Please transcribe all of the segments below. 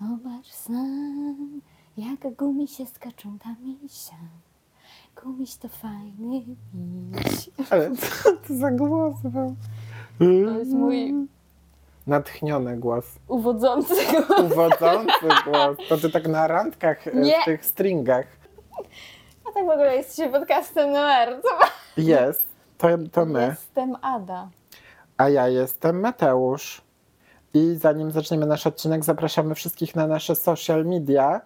Zobacz sam, jak gumi się skaczą tam i siam. Gumiś to fajny miś. Ale co to za głos był? To jest mój Natchniony głos. uwodzący Uwodzący głos. To ty tak na randkach e, Nie. w tych stringach. A tak w ogóle jesteście podcastem numer. Jest. To, to my. Jestem Ada. A ja jestem Mateusz. I zanim zaczniemy nasz odcinek, zapraszamy wszystkich na nasze social media.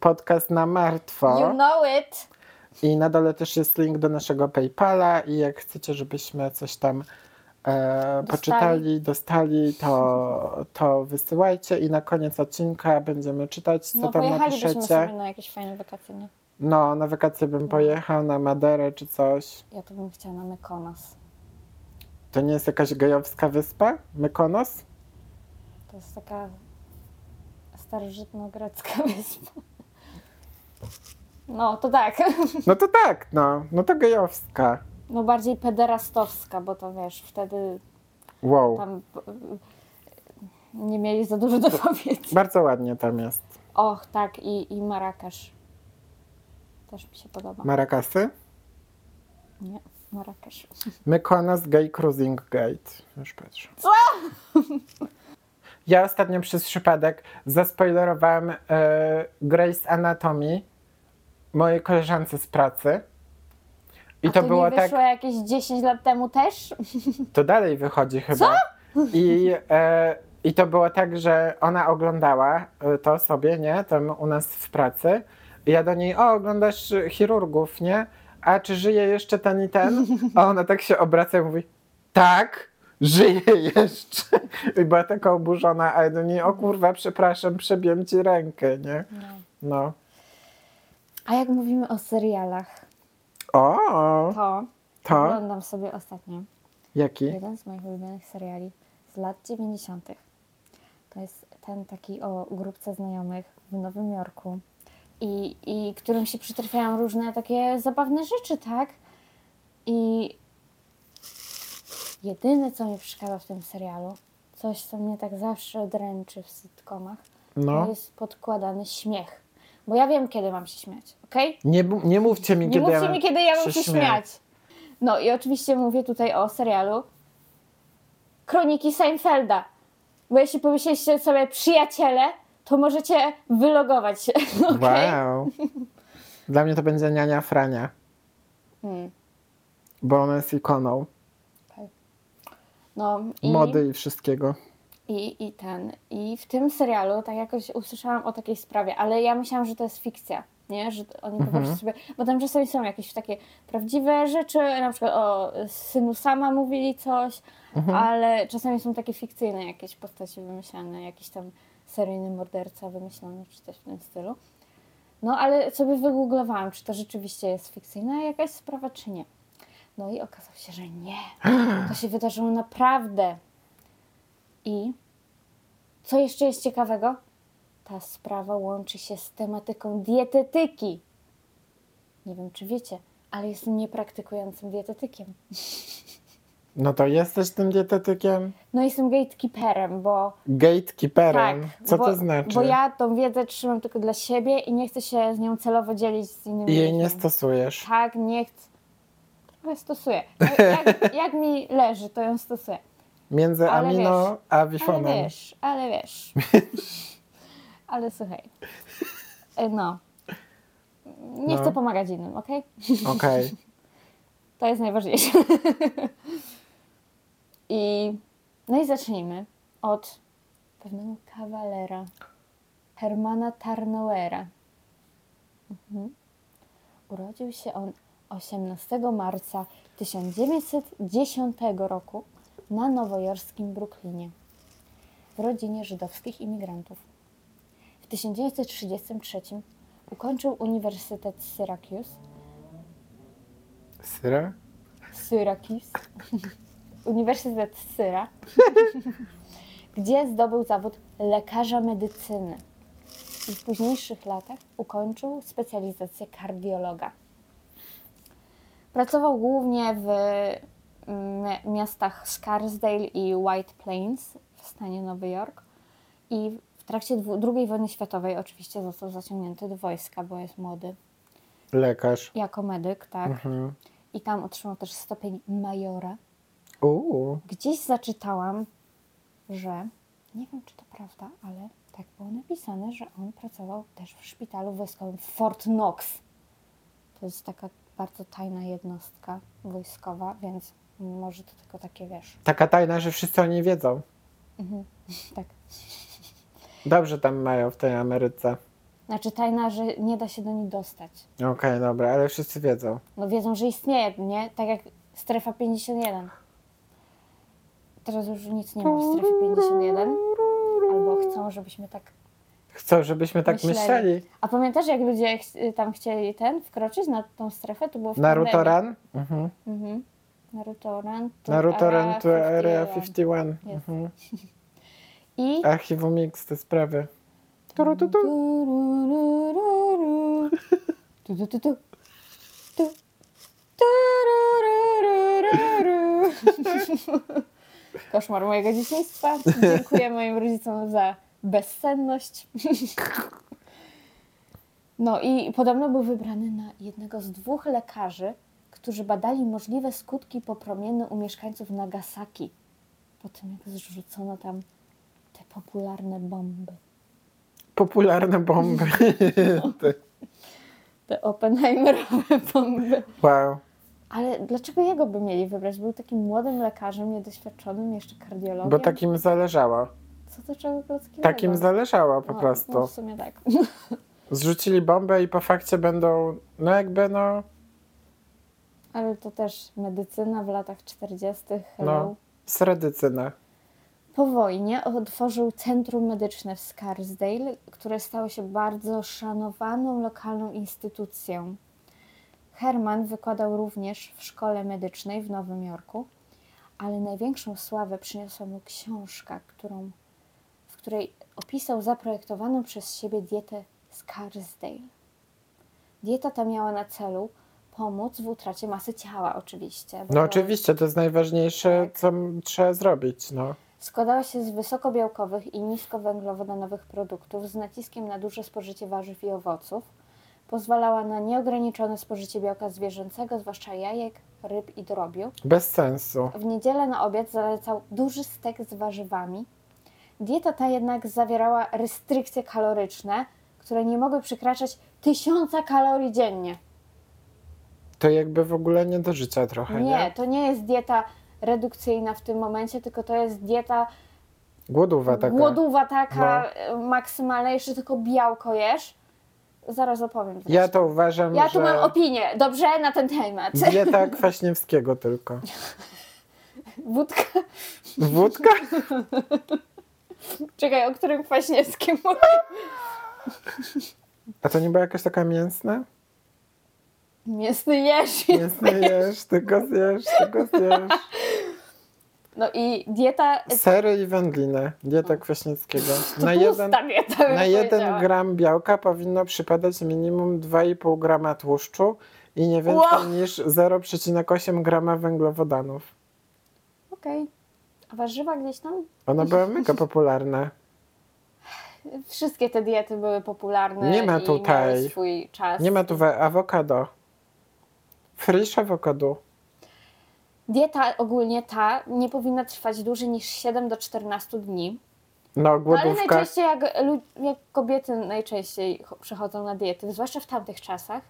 Podcast na martwo. You know it. I na dole też jest link do naszego PayPala. I jak chcecie, żebyśmy coś tam e, poczytali, dostali, to, to wysyłajcie. I na koniec odcinka będziemy czytać, co No tam napiszecie. sobie na jakieś fajne wakacje, nie? No, na wakacje bym pojechał, na Maderę czy coś. Ja to bym chciała na Mykonos. To nie jest jakaś gejowska wyspa? Mykonos? To jest taka starożytno-grecka wyspa. No, to tak. No to tak, no. No to gejowska. No bardziej pederastowska, bo to wiesz, wtedy Wow. tam nie mieli za dużo do powiedzenia. Bardzo ładnie tam jest. Och, tak, i, i Marrakesz. Też mi się podoba. Marakasy? nie, Marrakesz. Mykonos Gay Cruising Gate. Już patrzę. Co? Ja ostatnio przez przypadek zaspoilerowałem e, Grace Anatomy mojej koleżance z pracy. I A to to było nie tak. wyszło jakieś 10 lat temu też? To dalej wychodzi chyba. I, e, I to było tak, że ona oglądała e, to sobie, nie? Tam u nas w pracy. I ja do niej, o, oglądasz chirurgów, nie? A czy żyje jeszcze ten i ten? A ona tak się obraca i mówi, tak, żyje jeszcze. I była taka oburzona, a ja do niej, o kurwa, przepraszam, przebiłem ci rękę, nie? No. No. A jak mówimy o serialach, O, to to? oglądam sobie ostatnio Jaki? jeden z moich ulubionych seriali z lat 90. To jest ten taki o grupce znajomych w Nowym Jorku i, i którym się przytrafiają różne takie zabawne rzeczy, tak? I jedyne, co mi przeszkadza w tym serialu, coś, co mnie tak zawsze dręczy w sitcomach, No. to jest podkładany śmiech. Bo ja wiem, kiedy mam się śmiać, okej? Nie, bu- nie mówcie mi, Nie kiedy mówcie ja mi, kiedy ja mam się śmiać. No i oczywiście mówię tutaj o serialu Kroniki Seinfelda. Bo jeśli pomyśleliście sobie przyjaciele, to możecie wylogować się. okej? Wow. Dla mnie to będzie niania Frania, Hmm, bo ona jest ikoną No i, mody i wszystkiego. i, i ten. I w tym serialu tak jakoś usłyszałam o takiej sprawie, ale ja myślałam, że to jest fikcja. Nie, że oni po prostu sobie. Bo tam czasami są jakieś takie prawdziwe rzeczy, na przykład o synu sama mówili coś, ale czasami są takie fikcyjne jakieś postacie wymyślane, jakiś tam seryjny morderca wymyślony, czy coś w tym stylu. No ale sobie wygooglowałam, czy to rzeczywiście jest fikcyjna jakaś sprawa, czy nie. No i okazało się, że nie. To się wydarzyło naprawdę. I co jeszcze jest ciekawego? Ta sprawa łączy się z tematyką dietetyki. Nie wiem, czy wiecie, ale jestem niepraktykującym dietetykiem. No to jesteś tym dietetykiem? No jestem gatekeeperem, bo Gatekeeperem. tak, Co bo, to znaczy? Bo ja tą wiedzę trzymam tylko dla siebie i nie chcę się z nią celowo dzielić z innymi I jej ludźmi. nie stosujesz. Tak, nie chcę. Trochę stosuję. Jak, jak, mi leży, to ją stosuję. Między Ale amino wiesz, a Ale wifonem. wiesz, ale wiesz. ale słuchaj. E, No. Nie No. chcę pomagać innym, okej? Okej. To jest najważniejsze. I no i zacznijmy od pewnego kawalera. Hermana Tarnowera. Mhm. Urodził się on 18 marca 1910 roku na nowojorskim Brooklynie w rodzinie żydowskich imigrantów. W 1933 ukończył Uniwersytet Syracuse Syra? Syracuse, Uniwersytet Syra, gdzie zdobył zawód lekarza medycyny i w późniejszych latach ukończył specjalizację kardiologa. Pracował głównie w mm, miastach Scarsdale i White Plains w stanie Nowy Jork i w trakcie II wojny światowej oczywiście został zaciągnięty do wojska, bo jest młody. Lekarz. Jako medyk, tak. Mhm. I tam otrzymał też stopień majora. Uuu. Gdzieś zaczytałam, że nie wiem, czy to prawda, ale tak było napisane, że on pracował też w szpitalu wojskowym w Fort Knox. To jest taka bardzo tajna jednostka wojskowa, więc może to tylko takie wiesz. Taka tajna, że wszyscy o niej wiedzą. Tak. Dobrze tam mają w tej Ameryce. Znaczy tajna, że nie da się do niej dostać. Okej, dobra, ale wszyscy wiedzą. No wiedzą, że istnieje, nie? Tak jak strefa 51. Teraz już nic nie ma w strefie 51. Albo chcą, żebyśmy tak Chcą, żebyśmy tak Myśleli. A pamiętasz, jak ludzie ch- tam chcieli ten wkroczyć na tą strefę? To było w Naruto pandemii. Run? Mhm. Mhm. Naruto Run to Naruto Area Run to Area 51. 51. Jest. Mhm. I... Archiwum Mix, te sprawy. Turu, tu, tu. Tu, tu, tu, tu. Tu. Tururururu. Koszmar mojego dzieciństwa. Dziękuję moim rodzicom za bezsenność. No i podobno był wybrany na jednego z dwóch lekarzy, którzy badali możliwe skutki popromienne u mieszkańców Nagasaki. Po tym, jak zrzucono tam te popularne bomby. Popularne bomby. Te Oppenheimerowe bomby. wow. Ale dlaczego jego by mieli wybrać? Był takim młodym lekarzem, niedoświadczonym, jeszcze kardiologiem. Bo takim zależało. Co to czego klockiego? Takim zależało po No, prostu. No w sumie tak. Zrzucili bombę i po fakcie będą, no jakby no, Ale to też medycyna w latach 40. Hello. no, sredycyna. Po wojnie otworzył centrum medyczne w Scarsdale, które stało się bardzo szanowaną lokalną instytucją. Herman wykładał również w szkole medycznej w Nowym Jorku, ale największą sławę przyniosła mu książka, którą, w której opisał zaprojektowaną przez siebie dietę Scarsdale. Dieta ta miała na celu pomóc w utracie masy ciała, oczywiście. No oczywiście, to jest najważniejsze, Tak. co trzeba zrobić, no. Składała się z wysokobiałkowych i niskowęglowodanowych produktów z naciskiem na duże spożycie warzyw i owoców. Pozwalała na nieograniczone spożycie białka zwierzęcego, zwłaszcza jajek, ryb i drobiu. Bez sensu. W niedzielę na obiad zalecał duży stek z warzywami. Dieta ta jednak zawierała restrykcje kaloryczne, które nie mogły przekraczać tysiąca kalorii dziennie. To jakby w ogóle nie do życia trochę, nie? Nie, to nie jest dieta redukcyjna w tym momencie, tylko to jest dieta Głodowa taka. Głodowa taka No. maksymalna, jeszcze tylko białko jesz. Zaraz opowiem. Ja to uważam, ja tu że mam opinię, dobrze, na ten temat. dieta Kwaśniewskiego tylko. Wódka. Wódka? Czekaj, o którym Kwaśniewskim mówię? A to nie była jakaś taka mięsna? Mięsny jeż. Mięsny jesz, tylko zjesz, tylko zjesz. No i dieta... Sery i wędliny. Dieta Kwaśniewskiego. To Na jeden, dieta, na jeden gram białka powinno przypadać minimum 2,5 grama tłuszczu i nie więcej Wow. niż 0,8 grama węglowodanów. Okej. A warzywa gdzieś tam? One były mega popularne. Wszystkie te diety były popularne Nie ma tutaj. swój czas. Nie ma tu awokado. Frisch awokado. Dieta ogólnie ta nie powinna trwać dłużej niż 7 do 14 dni. No, No, ale głodówka. najczęściej jak, lu- jak kobiety najczęściej ch- przechodzą na diety, zwłaszcza w tamtych czasach,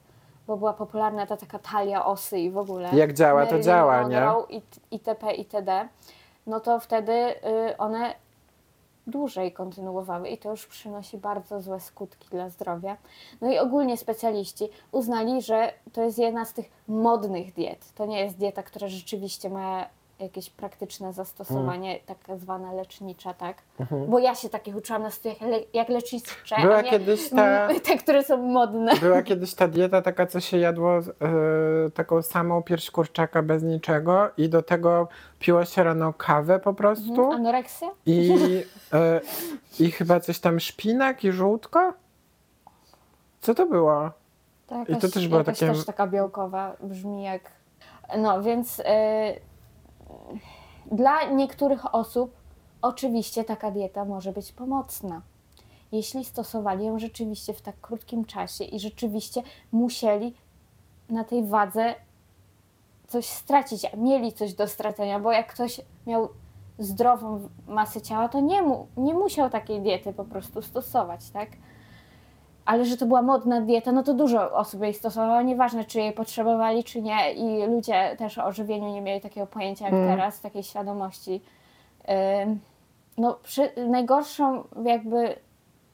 bo była popularna ta taka talia osy i w ogóle. Jak działa, to Marilyn działa, nie? Monroe i t- itp. itd. No to wtedy y, one dłużej kontynuowały i to już przynosi bardzo złe skutki dla zdrowia. No i ogólnie specjaliści uznali, że to jest jedna z tych modnych diet. To nie jest dieta, która rzeczywiście ma jakieś praktyczne zastosowanie, tak zwana lecznicza, tak? Bo ja się takich uczyłam na studiach le- jak lecznicze, Mhm. Była a nie kiedyś ta- te, które są modne. Była kiedyś ta dieta taka, co się jadło e, taką samą pierś kurczaka bez niczego i do tego piło się rano kawę po prostu Anoreksja? i, e, i chyba coś tam szpinak i żółtko? Co to było? To I to też jakaś takie- też taka białkowa, brzmi jak... No, więc y, dla niektórych osób oczywiście taka dieta może być pomocna. jeśli stosowali ją rzeczywiście w tak krótkim czasie i rzeczywiście musieli na tej wadze coś stracić, a mieli coś do stracenia, bo jak ktoś miał zdrową masę ciała, to nie, mu, nie musiał takiej diety po prostu stosować, tak? Ale że to była modna dieta, no to dużo osób jej stosowało, nieważne czy jej potrzebowali, czy nie. I ludzie też o ożywieniu nie mieli takiego pojęcia jak Mm. teraz, takiej świadomości. No, przy, najgorszą jakby,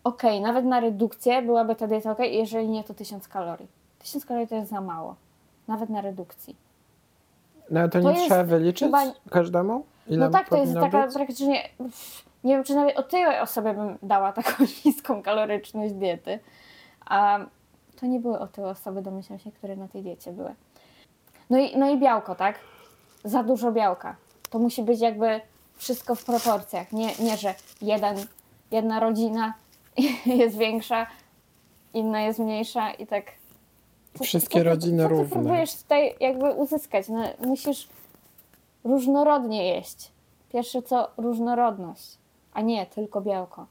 okej, nawet na redukcję byłaby ta dieta okej, jeżeli nie to 1000 kalorii. 1000 kalorii to jest za mało, nawet na redukcji. No to, To nie trzeba wyliczyć chyba- każdemu? Ile no tak, to jest taka być? praktycznie, nie wiem czy nawet o tej osobie bym dała taką niską kaloryczność diety, a to nie były o te osoby, domyślam się, które na tej diecie były. No i, no i białko, tak? Za dużo białka. To musi być jakby wszystko w proporcjach, nie, nie że jeden, jedna rodzina jest większa, inna jest mniejsza i tak... Co- Wszystkie co rodziny co ty równe. próbujesz tutaj jakby uzyskać? No, musisz różnorodnie jeść. Pierwsze co, różnorodność, a nie tylko białko.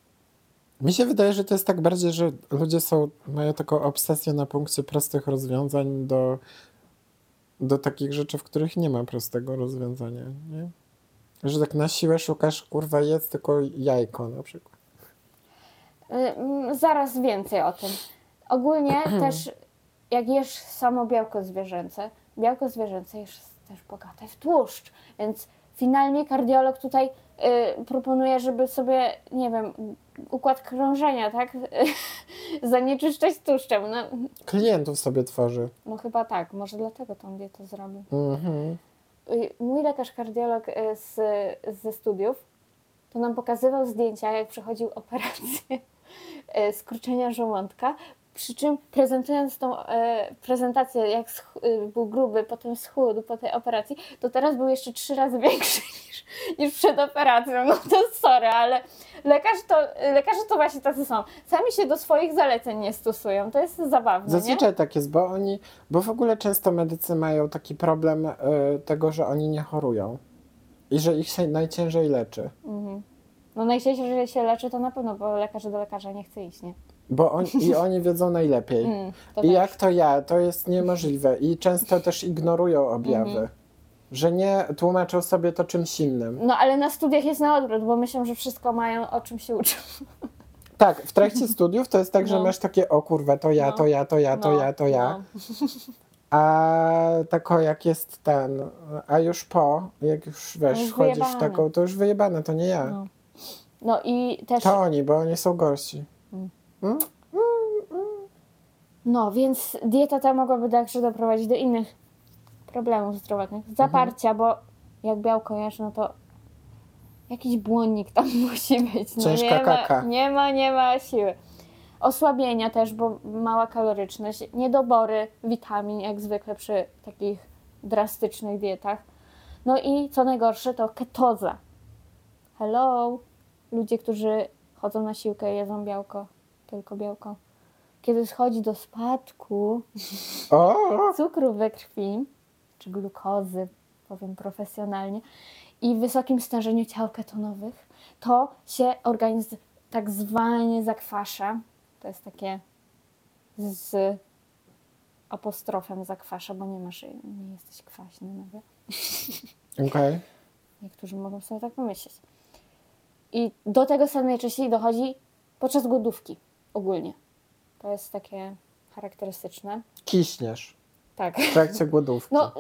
Mi się wydaje, że to jest tak bardziej, że ludzie są, mają taką obsesję na punkcie prostych rozwiązań do, do takich rzeczy, w których nie ma prostego rozwiązania, nie? Że tak na siłę szukasz, kurwa, jedz tylko jajko na przykład. Zaraz więcej o tym. Ogólnie też jak jesz samo białko zwierzęce, białko zwierzęce jest też bogate w tłuszcz, więc finalnie kardiolog tutaj y, proponuje, żeby sobie, nie wiem, układ krążenia, tak, zanieczyszczać tłuszczem. No, Klientów sobie tworzy. no chyba tak, może dlatego tą dietę zrobił. Mhm. Y, mój lekarz kardiolog y, z, ze studiów to nam pokazywał zdjęcia, jak przechodził operację skurczenia żołądka. Przy czym prezentując tą e, prezentację, jak y, był gruby, potem schudł po tej operacji, to teraz był jeszcze trzy razy większy niż, niż przed operacją. No to sorry, ale lekarz to, lekarze to właśnie tacy są. Sami się do swoich zaleceń nie stosują. To jest zabawne, nie? Zazwyczaj tak jest, bo oni, bo w ogóle często medycy mają taki problem e, tego, że oni nie chorują i że ich się najciężej leczy. Mhm. No najczęściej, że się leczy, to na pewno, bo lekarze do lekarza nie chce iść, nie? Bo on, i oni wiedzą najlepiej. Mm, I też. jak to ja, to jest niemożliwe. I często też ignorują objawy. Mhm. Że nie tłumaczą sobie to czymś innym. No ale na studiach jest na odwrót, bo myślą, że wszystko mają, o czym się uczą. Tak, w trakcie studiów to jest tak, że No. masz takie, o kurwa, to ja, No. to ja, to ja, to No, ja, to ja. no. A tako jak jest ten, a już po, jak już wiesz, już wchodzisz w taką, to już wyjebane, to nie ja. No. No i też, To oni, bo oni są gorsi. No więc dieta ta mogłaby także doprowadzić do innych problemów zdrowotnych. Zaparcia, bo jak białko jesz, no to jakiś błonnik tam musi być. No Ciężka nie ma, kaka. nie ma, nie ma siły. Osłabienia też, bo mała kaloryczność, niedobory witamin, jak zwykle przy takich drastycznych dietach. No i co najgorsze, to ketoza. Hello! Ludzie, którzy chodzą na siłkę, jedzą białko, tylko białko. Kiedy schodzi do spadku O! cukru we krwi, czy glukozy, powiem profesjonalnie, i wysokim stężeniu ciał ketonowych, to się organizm tak zwanie zakwasza. To jest takie z apostrofem zakwasza, bo nie masz, nie jesteś kwaśny nagle. Okej. Niektórzy mogą sobie tak pomyśleć. I do tego sam najczęściej dochodzi podczas głodówki ogólnie. To jest takie charakterystyczne. Kiśniesz Tak. w trakcie głodówki. No,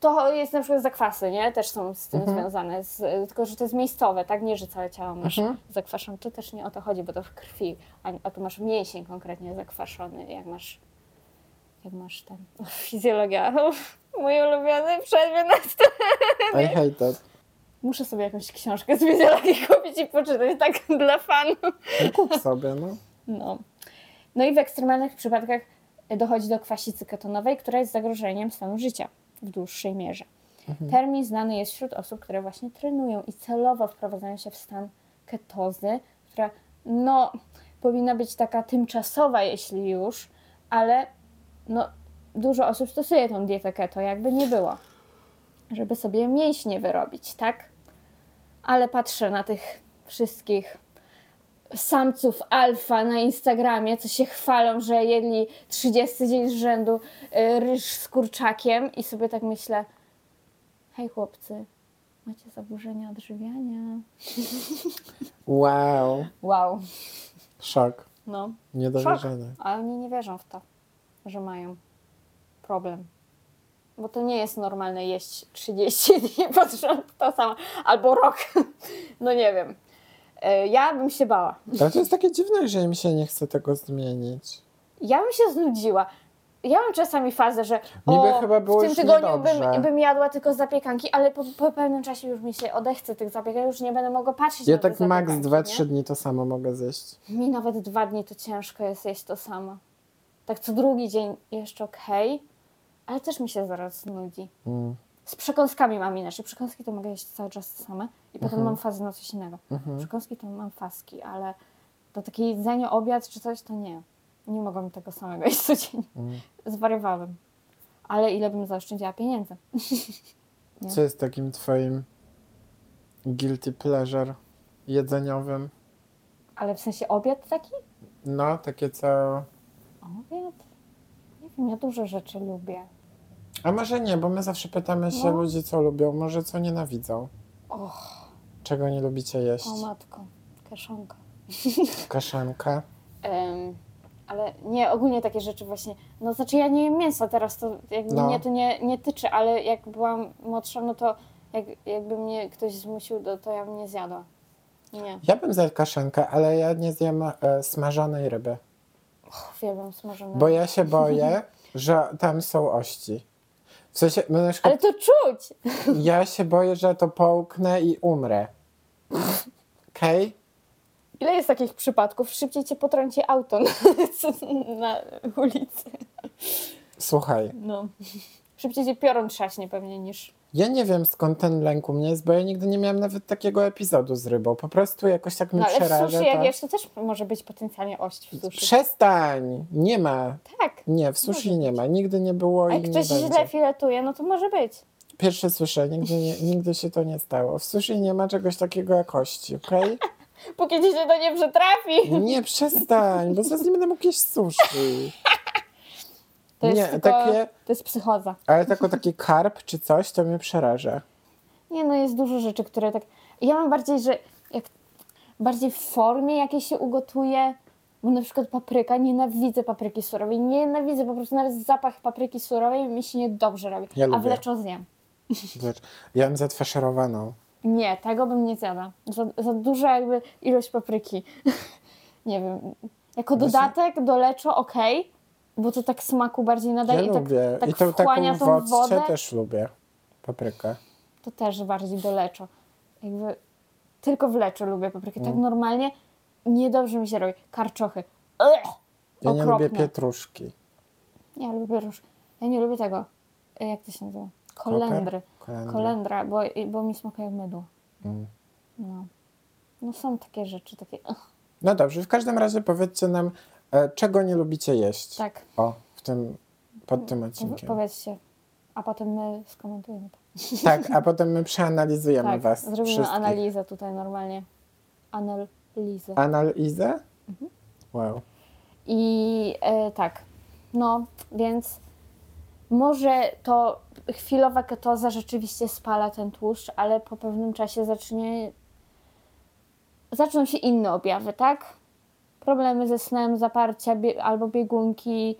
to jest na przykład zakwasy, nie? Też są z tym Mhm. związane, z, tylko że to jest miejscowe, tak? Nie, że całe ciało masz Mhm. zakwaszone. To też nie o to chodzi, bo to w krwi, a, a tu masz mięsień konkretnie zakwaszony, jak masz, jak masz ten, fizjologia. Mój ulubiony przedmiot na I hate that. Muszę sobie jakąś książkę z fizjologii kupić i poczytać, tak dla fanu. No, kup sobie, no. No. no i w ekstremalnych przypadkach dochodzi do kwasicy ketonowej, która jest zagrożeniem stanu życia w dłuższej mierze. Termin znany jest wśród osób, które właśnie trenują i celowo wprowadzają się w stan ketozy, która no, powinna być taka tymczasowa, jeśli już, ale no, dużo osób stosuje tą dietę keto, jakby nie było, żeby sobie mięśnie wyrobić, tak? Ale patrzę na tych wszystkich samców alfa na Instagramie, co się chwalą, że jedli 30 dzień z rzędu y, ryż z kurczakiem i sobie tak myślę, hej chłopcy, macie zaburzenia odżywiania. Wow. Wow, Szok. no. Nie do Szok. wierzenia. A oni nie wierzą w to, że mają problem. Bo to nie jest normalne jeść 30 dni pod rząd to samo, albo rok. No nie wiem. E, Ja bym się bała. Ale to jest takie dziwne, że im się nie chce tego zmienić. Ja bym się znudziła. Ja mam czasami fazę, że Niby o, chyba było w tym tygodniu bym, bym jadła tylko zapiekanki, ale po, po pewnym czasie już mi się odechce tych zapiekanek, już nie będę mogła patrzeć Ja na te tak max zapiekanki, 2-3 dni to samo mogę zjeść. Mi nawet dwa dni to ciężko jest jeść to samo. Tak co drugi dzień jeszcze okej, ale też mi się zaraz znudzi. Mm. Z przekąskami mam inaczej. Przekąski to mogę jeść cały czas same i potem Mhm. mam fazę na coś innego. Przekąski to mam faski, ale do takie jedzenie, obiad czy coś to nie. Nie mogłam tego samego jeść codziennie. Mm. Zwariowałabym. Ale ile bym zaoszczędziła pieniędzy? Co jest takim twoim guilty pleasure jedzeniowym? Ale w sensie obiad taki? No, takie co... Obiad? Nie wiem, ja dużo rzeczy lubię. A może nie, bo my zawsze pytamy się No. ludzi, co lubią, może co nienawidzą. Och, Czego nie lubicie jeść? o matko, kaszanka. Kaszanka. Em, ale nie, ogólnie takie rzeczy właśnie. No znaczy ja nie jem mięsa teraz, to jakby No. mnie to nie, nie tyczy, ale jak byłam młodsza, no to jak, jakby mnie ktoś zmusił, to, to ja bym nie zjadła. Nie, Ja bym zjadł kaszankę, ale ja nie zjem e, smażonej ryby. uwielbiam smażone. Bo ja się boję, że tam są ości. W sensie, no na przykład, Ale to czuć! ja się boję, że to połknę i umrę. Okej? Ile jest takich przypadków? Szybciej cię potrąci auto na, na ulicy. Słuchaj, No. Szybciej cię piorun trzaśnie pewnie niż... ja nie wiem skąd ten lęk u mnie jest, bo ja nigdy nie miałem nawet takiego epizodu z rybą. Po prostu jakoś tak mi No ale w przeraża. sushi jak to... jesz, to też może być potencjalnie ość w sushi. Przestań! Nie ma. Tak. Nie, w sushi Może nie być. ma. Nigdy nie było A i jak nie ktoś będzie. źle filetuje, no to może być. Pierwsze słyszę, nigdy, nie, nigdy się to nie stało. W sushi nie ma czegoś takiego jak kości, okej? Póki ci się to nie przytrafi. Nie, przestań, bo zaraz nie będę mógł jeść sushi. To jest nie, tylko, takie, To jest psychoza. ale tylko taki karp czy coś, to mnie przeraża. Nie, no jest dużo rzeczy, które tak... Ja mam bardziej, że jak bardziej w formie jakiej się ugotuje, bo na przykład papryka, nienawidzę papryki surowej, nienawidzę, po prostu nawet zapach papryki surowej mi się niedobrze robi. Ja A wleczo zjem. Ja bym zafaszerowaną. Nie, tego bym nie zjadła. Za, za duża jakby ilość papryki. nie wiem. Jako dodatek do leczo okej, bo to tak smaku bardziej Ja nadaje i tak, lubię. tak I tą wchłania taką tą wodę. też lubię. Paprykę. To też bardziej do leczo. Jakby tylko w leczo lubię paprykę. Mm. Tak normalnie niedobrze mi się robi. Karczochy. Ugh! Ja nie Okropne. lubię pietruszki. Ja lubię róż. Ja nie lubię tego. e, Jak to się nazywa? Kolendry. Kolendry. Kolendra, bo, bo mi smakuje mydło. Mm. No. No są takie rzeczy, takie... ugh. No dobrze, w każdym razie powiedzcie nam, czego nie lubicie jeść. Tak. O, w tym, pod tym odcinkiem. Powiedzcie, a potem my skomentujemy to. Tak, a potem my przeanalizujemy Tak, was. zrobimy wszystkich. analizę tutaj normalnie. Analizę. Analizę? Mhm. Wow. I e, tak, no, więc może to chwilowa ketoza rzeczywiście spala ten tłuszcz, ale po pewnym czasie zacznie zaczną się inne objawy, tak? Problemy ze snem, zaparcia bie- albo biegunki,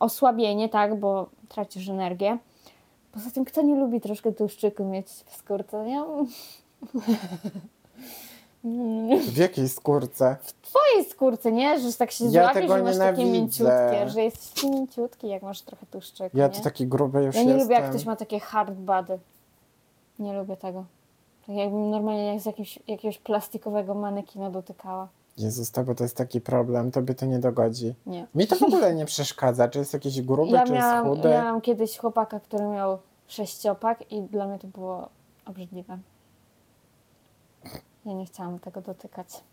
osłabienie, tak, bo tracisz energię. Poza tym, kto nie lubi troszkę tłuszczyku mieć w skórce? Ja... W jakiej skórce? twojej skórce, nie? Że tak się Ja złapiesz, tego że masz takie nienawidzę. mięciutkie, że jesteś taki mięciutki, jak masz trochę tłuszczyku, Ja nie? to taki gruby już Ja nie jestem. lubię, jak ktoś ma takie hard body. Nie lubię tego. Tak jakbym normalnie jak z jakiegoś, jakiegoś plastikowego manekina dotykała. Jezus, to bo to jest taki problem, tobie to nie dogodzi. Nie. Mi to w ogóle nie przeszkadza, czy jest jakiś gruby, Ja czy jest miałam, chudy. miałam kiedyś chłopaka, który miał sześciopak i dla mnie to było obrzydliwe. Ja nie chciałam tego dotykać.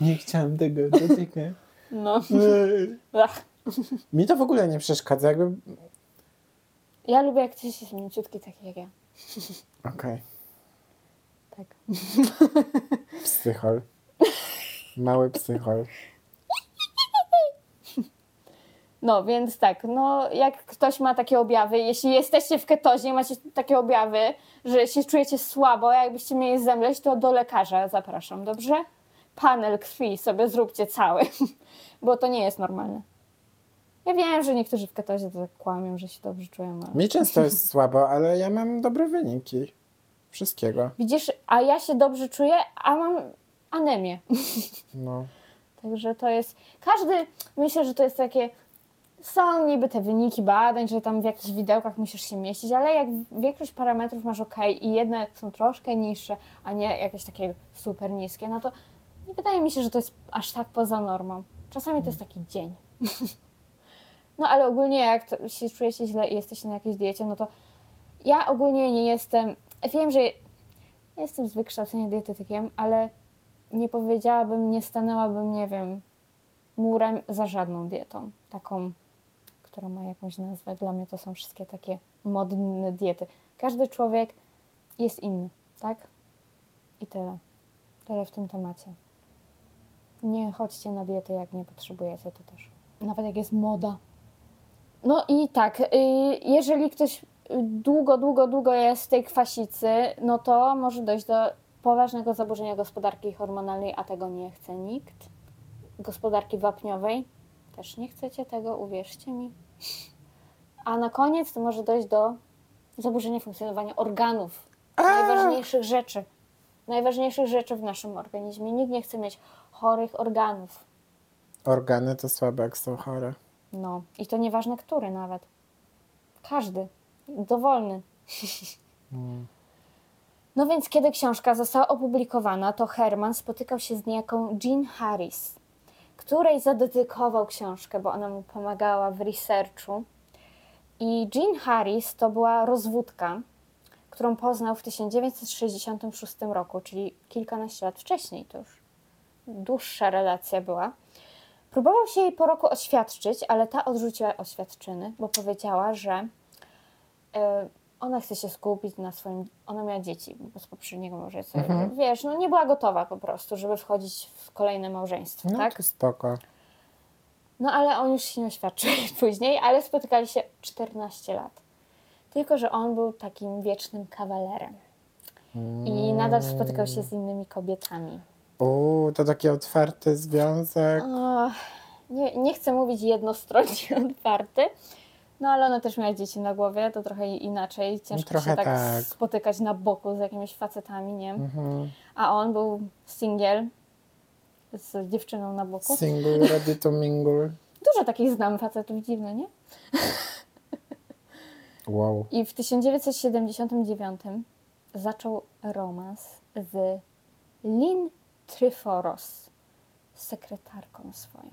Nie chciałam tego dotykać. No. Mi to w ogóle nie przeszkadza, jakby... Ja lubię, jak ktoś jest mięciutki, taki jak ja. Okej. Tak. Psychol. Mały psychol. No, więc tak, no jak ktoś ma takie objawy, jeśli jesteście w ketozie i macie takie objawy, że się czujecie słabo, jakbyście mieli zemleć, to do lekarza zapraszam, dobrze? Panel krwi sobie zróbcie cały, bo to nie jest normalne. Ja wiem, że niektórzy w ketozie to tak kłamią, że się dobrze czują, ale... Mi często jest słabo, ale ja mam dobre wyniki. Wszystkiego. Widzisz, a ja się dobrze czuję, a mam anemię. No. Także to jest. Każdy, myślę, że to jest takie. Są niby te wyniki badań, że tam w jakichś widełkach musisz się mieścić, ale jak większość parametrów masz ok i jedne są troszkę niższe, a nie jakieś takie super niskie, no to nie wydaje mi się, że to jest aż tak poza normą. Czasami to jest taki dzień. No ale ogólnie jak się czujecie źle i jesteście na jakiejś diecie, no to ja ogólnie nie jestem. Wiem, że jestem z wykształcenia dietetykiem, ale nie powiedziałabym, nie stanęłabym, nie wiem, murem za żadną dietą. Taką, która ma jakąś nazwę. Dla mnie to są wszystkie takie modne diety. Każdy człowiek jest inny, tak? I tyle. Tyle w tym temacie. Nie chodźcie na dietę, jak nie potrzebujecie, to też. Nawet jak jest moda. No i tak, y, jeżeli ktoś długo, długo, długo jest w tej kwasicy, no to może dojść do poważnego zaburzenia gospodarki hormonalnej, a tego nie chce nikt. Gospodarki wapniowej też nie chcecie tego, uwierzcie mi. A na koniec to może dojść do zaburzenia funkcjonowania organów, najważniejszych rzeczy. Najważniejszych rzeczy w naszym organizmie. Nikt nie chce mieć chorych organów. Organy to słabe, jak są chore. No i to nieważne który nawet. Każdy. Dowolny. No więc kiedy książka została opublikowana, to Herman spotykał się z niejaką Jean Harris, której zadedykował książkę, bo ona mu pomagała w researchu. I Jean Harris to była rozwódka, którą poznał w 1966 roku, czyli kilkanaście lat wcześniej, to już dłuższa relacja była. Próbował się jej po roku oświadczyć, ale ta odrzuciła oświadczyny, bo powiedziała, że ona chce się skupić na swoim. Ona miała dzieci z poprzedniego małżeństwa. Wiesz, no nie była gotowa po prostu, żeby wchodzić w kolejne małżeństwo, No tak? to spoko. No ale on już się nie oświadczył później, ale spotykali się 14 lat. Tylko, że on był takim wiecznym kawalerem. I nadal spotykał się z innymi kobietami. Uuu, to taki otwarty związek. O, nie, nie chcę mówić jednostronnie otwarty, no ale ona też miała dzieci na głowie, to trochę inaczej. Ciężko trochę się tak, tak. spotykać na boku z jakimiś facetami, nie? Mhm. A on był singiel z dziewczyną na boku. Single, ready to mingle. Dużo takich znam facetów, dziwne, nie? Wow. I w 1979 zaczął romans z Lynn Tryforos, sekretarką swoją.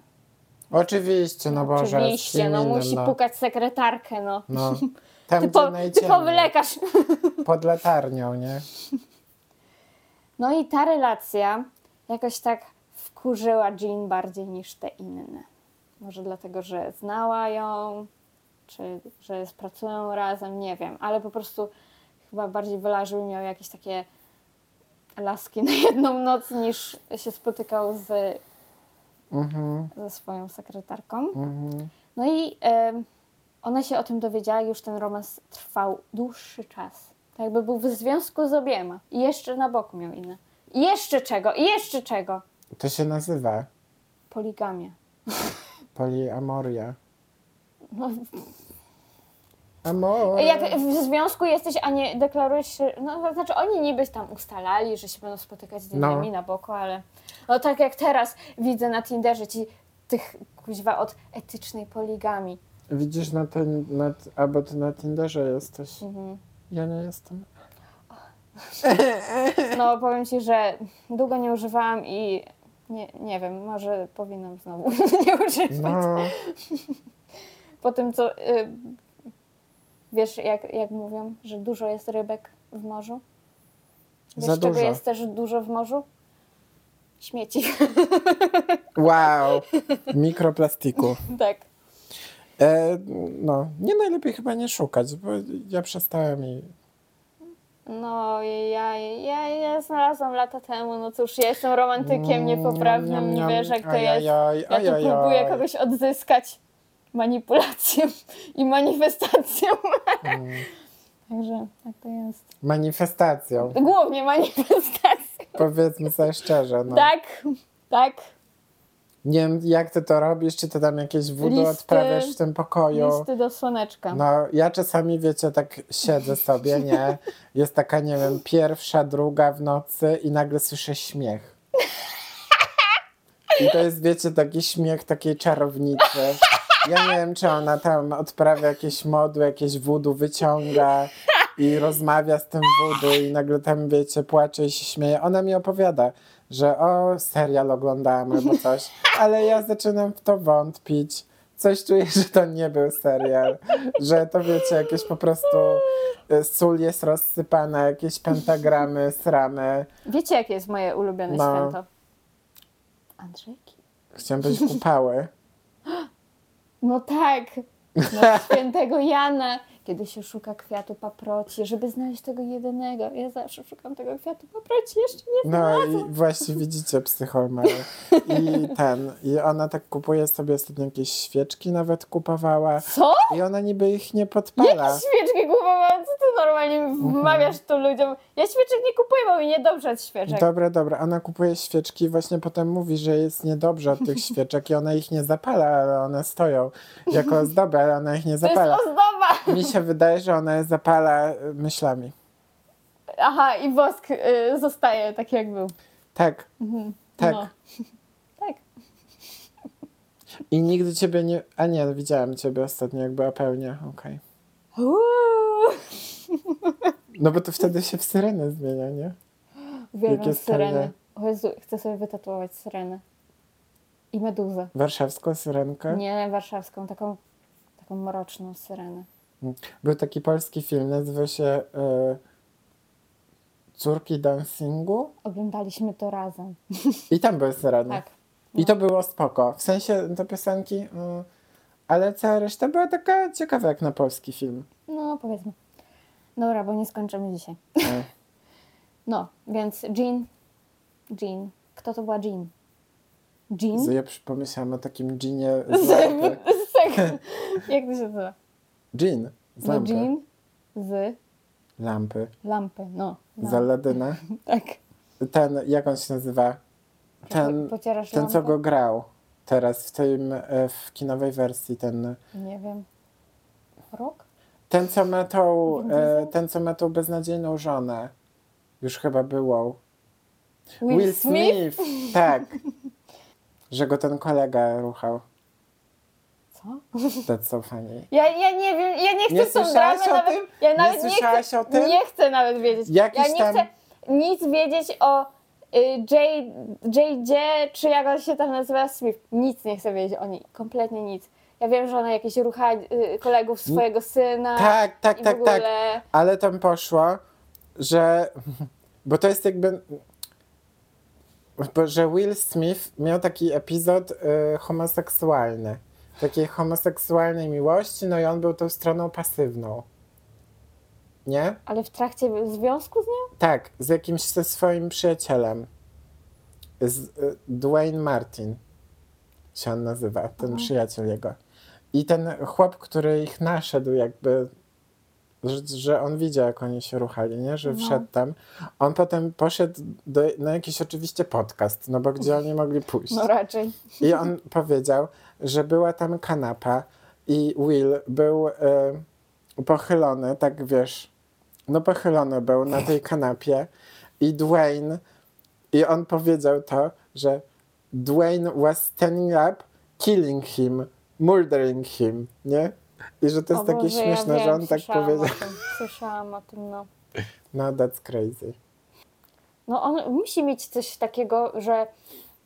Oczywiście, no Boże. Oczywiście, no innym, musi no. pukać sekretarkę, no. No. Tam, Typo, typowy lekarz. Pod latarnią, nie? No i ta relacja jakoś tak wkurzyła Jean bardziej niż te inne. Może dlatego, że znała ją, czy że pracują razem, nie wiem, ale po prostu chyba bardziej wylarzył i miał jakieś takie laski na jedną noc niż się spotykał z, Mhm, ze swoją sekretarką. mhm. No i em, ona się o tym dowiedziała, już ten romans trwał dłuższy czas. Tak jakby był w związku z obiema. I jeszcze na boku miał inne. I jeszcze czego? I jeszcze czego? To się nazywa Poligamia. poliamoria. No, Amor. jak w związku jesteś, a nie deklarujesz się, no to znaczy oni niby tam ustalali, że się będą spotykać z No. innymi na boku, ale no tak jak teraz widzę na Tinderze ci tych kuźwa od etycznej poligami. Widzisz, na ten, na, albo ty na Tinderze jesteś. Mhm. Ja nie jestem. No powiem ci, że długo nie używałam i nie, nie wiem, może powinnam znowu nie używać. No, Po tym co, y, wiesz jak, jak mówią, że dużo jest rybek w morzu? Wiesz Za czego dużo. jest też dużo w morzu? Śmieci. wow. Mikroplastiku. tak. E, no, nie najlepiej chyba nie szukać, bo ja przestałem i No, ja, ja, ja znalazłam lata temu, no cóż, ja jestem romantykiem niepoprawnym, Mm, niam, wiesz jak to jest. Ja tu próbuję kogoś odzyskać manipulacją i manifestacją. Mm. Także tak to jest. Manifestacją. Głównie manifestacją. Powiedzmy sobie szczerze. No. Tak, tak. Nie wiem, jak ty to robisz, czy ty tam jakieś Listy- odprawiasz w tym pokoju. Listy do słoneczka. No, ja czasami, wiecie, tak siedzę sobie, nie? Jest taka, nie wiem, pierwsza, druga w nocy i nagle słyszę śmiech. I to jest, wiecie, taki śmiech takiej czarownicy. Ja nie wiem, czy ona tam odprawia jakieś modły, jakieś wudu wyciąga i rozmawia z tym wudu i nagle tam, wiecie, płacze i się śmieje. Ona mi opowiada, że o, serial oglądałam albo coś, ale ja zaczynam w to wątpić. Coś czuję, że to nie był serial, że to, wiecie, jakieś po prostu y, sól jest rozsypana, jakieś pentagramy, sramy. Wiecie, jakie jest moje ulubione No. święto? Andrzejki. Chciałam powiedzieć kupały. No tak, na świętego Jana, kiedy się szuka kwiatu paproci, żeby znaleźć tego jedynego. Ja zawsze szukam tego kwiatu paproci, jeszcze nie No i właśnie widzicie psychomały. I ten, i ona tak kupuje sobie ostatnio jakieś świeczki nawet kupowała Co? i ona niby ich nie podpala. Jakieś świeczki kupowałam? Co ty normalnie Mhm. wmawiasz to ludziom? Ja świeczek nie kupuję, bo mi niedobrze od świeczek. Dobra, dobra, ona kupuje świeczki i właśnie potem mówi, że jest niedobrze od tych świeczek i ona ich nie zapala, ale one stoją jako ozdoby, ale ona ich nie to jest zapala. ozdoba! Mi się wydaje, że ona je zapala y, myślami. Aha, i wosk y, zostaje tak jak był. Tak, tak. No. Tak. I nigdy ciebie nie... A nie, widziałam ciebie ostatnio, jak była pełnia, okej. Uuu. No bo to wtedy się w syrenę zmienia, nie? Uwielbiam jest syreny. O Jezu, chcę sobie wytatuować syrenę. I meduzę. Warszawską syrenkę. Nie warszawską, taką, taką mroczną syrenę. Był taki polski film, nazywa się y, Córki Dancingu Oglądaliśmy to razem. i tam były syreny. Tak. I to było spoko. W sensie te piosenki, y, ale cała reszta była taka ciekawa jak na polski film. No, powiedzmy. Dobra, bo nie skończymy dzisiaj. Y, No, więc Jean. Jean. Kto to była Jean? Jean? z- Ja pomyślałam o takim ginie z. Z tego. Jak to się nazywa? Gin z No, lampy. Jean z Lampy. lampy. No. Z no. Aladyna. Tak. Ten, jak on się nazywa? Ten, Po- pocierasz ten co go grał teraz w tym, e, w kinowej wersji, ten, Nie wiem. Rok? ten co ma tą, e, ten co ma tą beznadziejną żonę. Już chyba było. Will, Smith? Tak. Że go ten kolega ruchał. Co? That's so funny. Ja, ja nie wiem, ja nie chcę Nie tą słyszałaś dramę o nawet. tym? Ja Nie nawet nie, słyszałaś chcę, o tym? nie chcę nawet wiedzieć. Jakiś ja nie tam- chcę nic wiedzieć o y, J, JJ, czy jak on się tam nazywa, Smith. Nic nie chcę wiedzieć o niej. Kompletnie nic. Ja wiem, że ona jakieś rucha y, kolegów swojego syna. Tak, tak, i tak, tak. ogóle... Ale tam poszło, że. Bo to jest jakby. Bo, że Will Smith miał taki epizod y, homoseksualny. Takiej homoseksualnej miłości, no i on był tą stroną pasywną. Nie? Ale w trakcie związku z nią? Tak, z jakimś ze swoim przyjacielem. Z, y, Dwayne Martin się on nazywa, ten przyjaciel jego. I ten chłop, który ich naszedł, jakby, że, że on widział, jak oni się ruchali, nie? Że No. wszedł tam. On potem poszedł do, na jakiś oczywiście podcast, no bo gdzie oni mogli pójść? No raczej. I on powiedział, że była tam kanapa i Will był e, pochylony, tak wiesz, no pochylony był na tej kanapie i Dwayne, i on powiedział to, że Dwayne was standing up, killing him, murdering him, nie? I że to jest O takie Boże, śmieszne, ja że wiem, on tak powiedział. O tym, słyszałam o tym, no. No, that's crazy. No on musi mieć coś takiego, że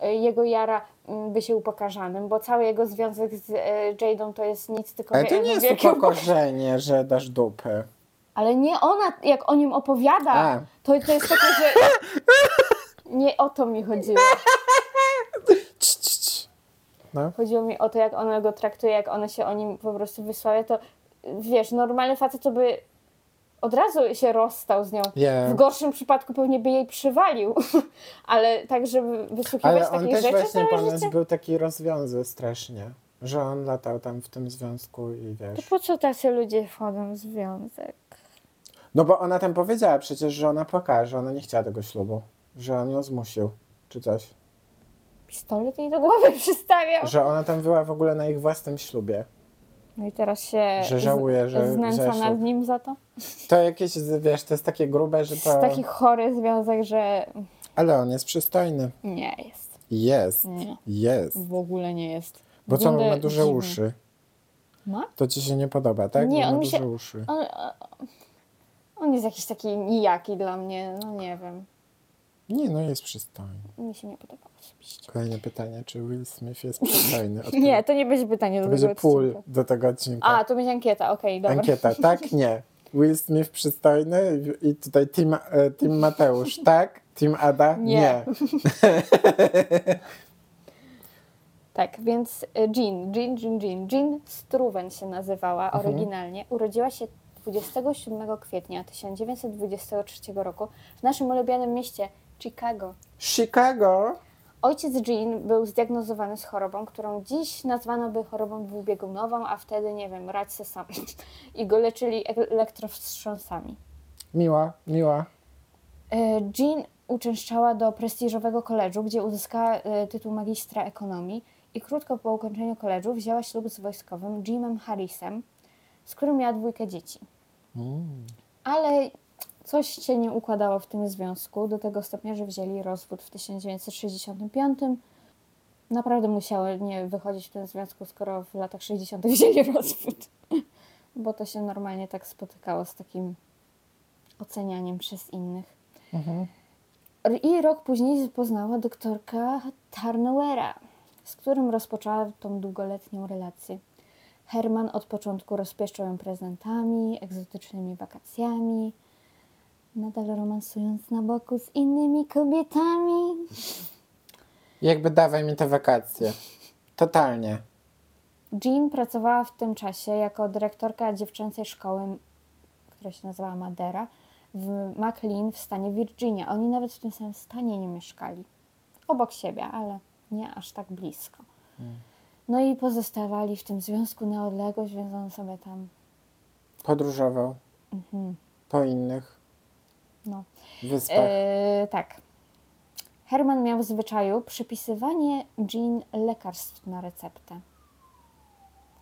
y, jego jara mm, by się upokarzanym, bo cały jego związek z y, Jadą to jest nic, tylko Ale to nie jest upokorzenie, że dasz dupy. Ale nie ona, jak o nim opowiada, A. to, to jest takie, że nie o to mi chodziło. No. Chodziło mi o to, jak ona go traktuje, jak ona się o nim po prostu wysławia, to wiesz, normalny facet to by od razu się rozstał z nią. Nie. W gorszym przypadku pewnie by jej przywalił, ale tak, żeby wysłuchiwać Ale on takich też rzeczy właśnie całe ponoć życie. był taki rozwiązły strasznie, że on latał tam w tym związku i To wiesz. po co tacy ludzie wchodzą w związek? No bo ona tam powiedziała przecież, że ona płakała, że ona nie chciała tego ślubu, że on ją zmusił, czy coś. Pistolet jej do głowy przystawiał. Że ona tam była w ogóle na ich własnym ślubie. No i teraz się Że żałuje, że znęca wzięła nad nim za to. To jakieś, wiesz, to jest takie grube, że To to... jest taki chory związek, że Ale on jest przystojny. nie jest. Jest. Nie. Jest. W ogóle nie jest. Bo co, on Wygląda ma duże dziwnie. uszy. Ma? To ci się nie podoba, tak? Nie, Bo on ma mi się- duże uszy. On, on jest jakiś taki nijaki dla mnie, no nie wiem. Nie, no jest przystojny. Mi się nie podoba osobiście. Kolejne pytanie, czy Will Smith jest przystojny? Nie, to nie będzie pytanie To do będzie tego pól odcinka. do tego odcinka. A, to będzie ankieta, okej, dobra. Ankieta, tak? Nie. Will Smith przystojny i tutaj Team, e, team Mateusz, tak? Team Ada? Nie. Tak, więc y, Jean, Jean, Jean, Jean, Jean Struwen się nazywała Mhm. oryginalnie. Urodziła się 27 kwietnia 1923 roku w naszym ulubionym mieście Chicago. Chicago. Ojciec Jean był zdiagnozowany z chorobą, którą dziś nazwano by chorobą dwubiegunową, a wtedy, nie wiem, radź se sam. I go leczyli elektrowstrząsami. Miła, miła. E, Jean uczęszczała do prestiżowego koledżu, gdzie uzyskała e, tytuł magistra ekonomii i krótko po ukończeniu koledżu wzięła ślub z wojskowym Jimem Harrisem, z którym miała dwójkę dzieci. Mm. Ale coś się nie układało w tym związku do tego stopnia, że wzięli rozwód w 1965. Naprawdę musiały nie wychodzić w tym związku, skoro w latach 60. wzięli rozwód. Bo to się normalnie tak spotykało z takim ocenianiem przez innych. Mhm. I rok później poznała doktorka Tarnowera, z którym rozpoczęła tą długoletnią relację. Herman od początku rozpieszczał ją prezentami, egzotycznymi wakacjami, nadal romansując na boku z innymi kobietami. Jakby dawaj mi te wakacje. Totalnie. Jean pracowała w tym czasie jako dyrektorka dziewczęcej szkoły, która się nazywała Madera, w McLean w stanie Virginia. Oni nawet w tym samym stanie nie mieszkali. Obok siebie, ale nie aż tak blisko. No i pozostawali w tym związku na odległość, więc on sobie tam. Podróżował Mhm, po innych no. wyspach. E, tak. Herman miał w zwyczaju przypisywanie Jean lekarstw na receptę.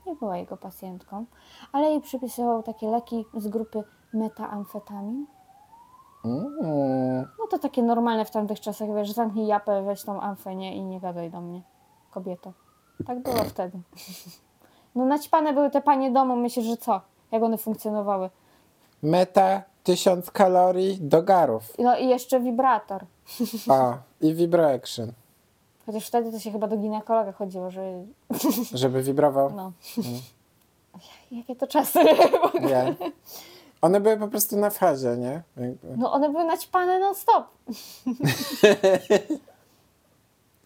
Nie była jego pacjentką, ale jej przypisywał takie leki z grupy metamfetamin. Mm. No to takie normalne w tamtych czasach, wiesz, zamknij japę, weź tą amfenię i nie gadaj do mnie, kobieto. Tak było wtedy. No naćpane były te panie domu, myślisz, że co? Jak one funkcjonowały? Meta, tysiąc kalorii do garów. No i jeszcze wibrator. O, i vibro action, Chociaż wtedy to się chyba do ginekologa chodziło, że żeby wibrował. no. Mm. Jakie to czasy? Nie. One były po prostu na fazie, nie? No one były naćpane non stop.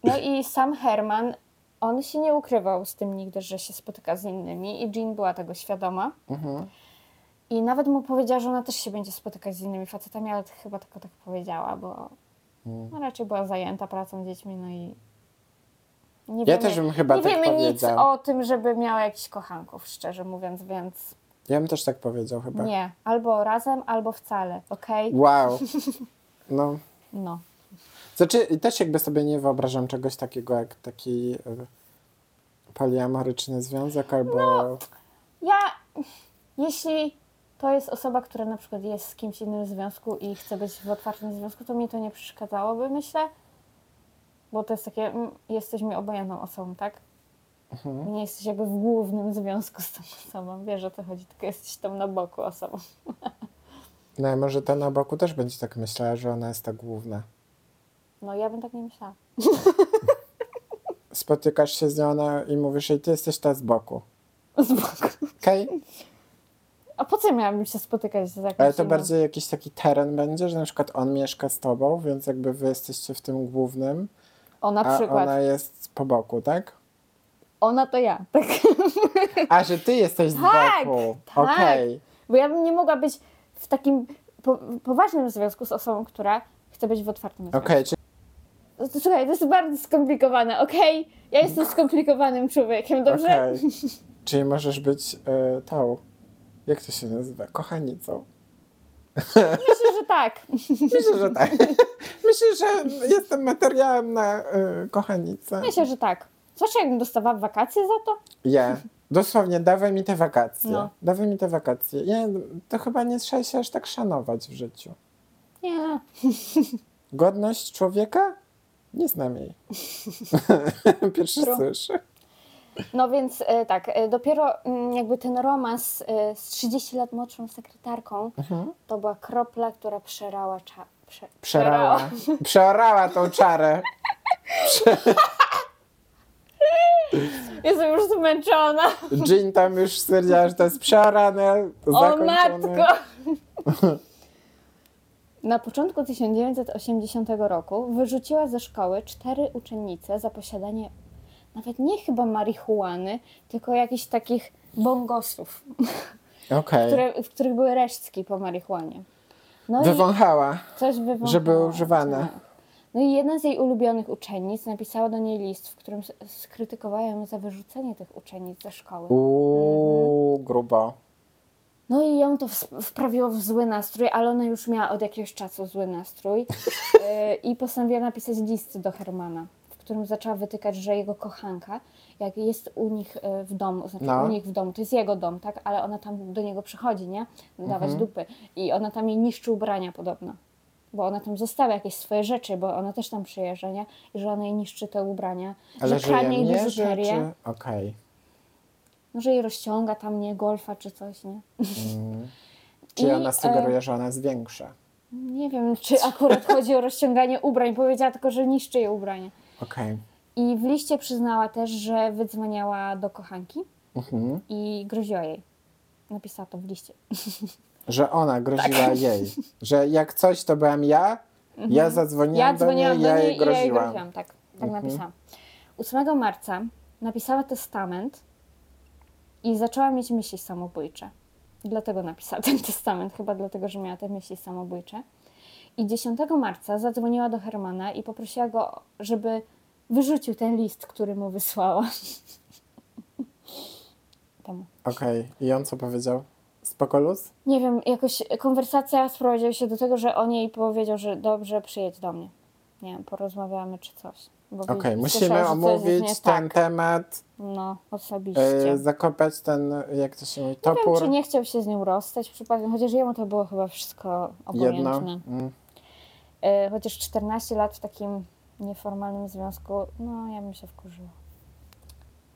No i sam Herman, on się nie ukrywał z tym nigdy, że się spotyka z innymi i Jean była tego świadoma. Mhm. I nawet mu powiedziała, że ona też się będzie spotykać z innymi facetami, ale chyba tylko tak powiedziała, bo Mm. no, raczej była zajęta pracą, dziećmi, no i nie Ja wiemy, też bym chyba nie tak wiemy nic o tym, żeby miała jakichś kochanków, szczerze mówiąc, więc Ja bym też tak powiedział chyba. nie. Albo razem, albo wcale, okej? Wow. No. No. Znaczy, i też jakby sobie nie wyobrażam czegoś takiego jak taki e, poliamoryczny związek albo... No. Ja, jeśli to jest osoba, która na przykład jest z kimś innym w związku i chce być w otwartym związku, to mi to nie przeszkadzałoby, myślę. Bo to jest takie, mm, jesteś mi obojętną osobą, tak? Mhm. Nie jesteś jakby w głównym związku z tą osobą. Wiesz o co chodzi, tylko jesteś tam na boku osobą. No a może ta na boku też będzie tak myślała, że ona jest ta główna. No ja bym tak nie myślała. Spotykasz się z nią ona i mówisz jej, ty jesteś ta z boku. Z boku. Okej? A po co miałabym się spotykać z jakimś Ale to innym? bardziej jakiś taki teren będzie, że na przykład on mieszka z tobą, więc jakby wy jesteście w tym głównym, O, na a przykład. ona jest po boku, tak? Ona to ja, tak? A, że ty jesteś z Tak, boku. tak. Okej. Bo ja bym nie mogła być w takim po, poważnym związku z osobą, która chce być w otwartym związku. Okej, czy To, słuchaj, to jest bardzo skomplikowane, okej? Ja jestem skomplikowanym człowiekiem, dobrze? Okej. Czyli możesz być y, tą, jak to się nazywa, kochanicą. Myślę, że tak. Myślę, że tak. Myślę, że jestem materiałem na y, kochanicę. Myślę, że tak. Zwłaszcza jakbym dostawała wakacje za to. Ja. Dosłownie, dawaj mi te wakacje. No. Dawaj mi te wakacje. Ja, to chyba nie trzeba się aż tak szanować w życiu. Nie. Godność człowieka? Nie znam jej. Pierwszy słyszę. No więc e, tak, e, dopiero mm, jakby ten romans e, z 30 lat młodszą sekretarką Mhm. to była kropla, która przerała cza... Prze... Przerała. Przeorała tą czarę. Jestem już zmęczona. Jean tam już stwierdziła, że to jest przeorane, O zakończone. matko! Na początku 1980 roku wyrzuciła ze szkoły cztery uczennice za posiadanie nawet nie chyba marihuany, tylko jakichś takich bongosów, Okej. które, w których były resztki po marihuanie. No Wywąchała. coś wywąchało. że były używane. Tak. No i jedna z jej ulubionych uczennic napisała do niej list, w którym skrytykowała ją za wyrzucenie tych uczennic ze szkoły. Uuu, grubo. No i ją to wprawiło w zły nastrój, ale ona już miała od jakiegoś czasu zły nastrój Yy, i postanowiła napisać list do Hermana, którym zaczęła wytykać, że jego kochanka, jak jest u nich yy, w domu, znaczy No. u nich w domu, to jest jego dom, tak, ale ona tam do niego przychodzi, nie, dawać Mhm. dupy i ona tam jej niszczy ubrania podobno. Bo ona tam zostawia jakieś swoje rzeczy, bo ona też tam przyjeżdża, nie? I że ona jej niszczy te ubrania, Ale że kradnie jej biżuterię, czy... Okej. no, że jej rozciąga tam, nie, golfa czy coś, nie? Mm. Czyli I, ona sugeruje, że ona jest większa. Nie wiem, czy akurat chodzi o rozciąganie ubrań. Powiedziała tylko, że niszczy jej ubrania. Okej. I w liście przyznała też, że wydzwaniała do kochanki Mhm. i groziła jej. Napisała to w liście. Że ona groziła Tak. jej. Że jak coś, to byłam ja. Ja zadzwoniłam, Mhm. Ja dzwoniłam do niej, ja jej i ja jej groziłam. groziłam. Tak, tak Mhm. napisałam. 8 marca napisała testament i zaczęła mieć myśli samobójcze. Dlatego napisała ten testament, chyba dlatego, że miała te myśli samobójcze. I 10 marca zadzwoniła do Hermana i poprosiła go, żeby wyrzucił ten list, który mu wysłała. Okej. I on co powiedział? Spokolus? Nie wiem, jakoś konwersacja sprowadziła się do tego, że on jej powiedział, że dobrze, przyjedź do mnie. Nie wiem, porozmawiamy czy coś. Okej, wi- musimy omówić ten tak. temat, No, osobiście. e, zakopać ten, jak to się mówi, nie wiem, topór. czy nie chciał się z nią rozstać przypadkiem, chociaż jemu to było chyba wszystko Jedno. obojętne. Mm. E, chociaż 14 lat w takim nieformalnym związku, no ja bym się wkurzyła.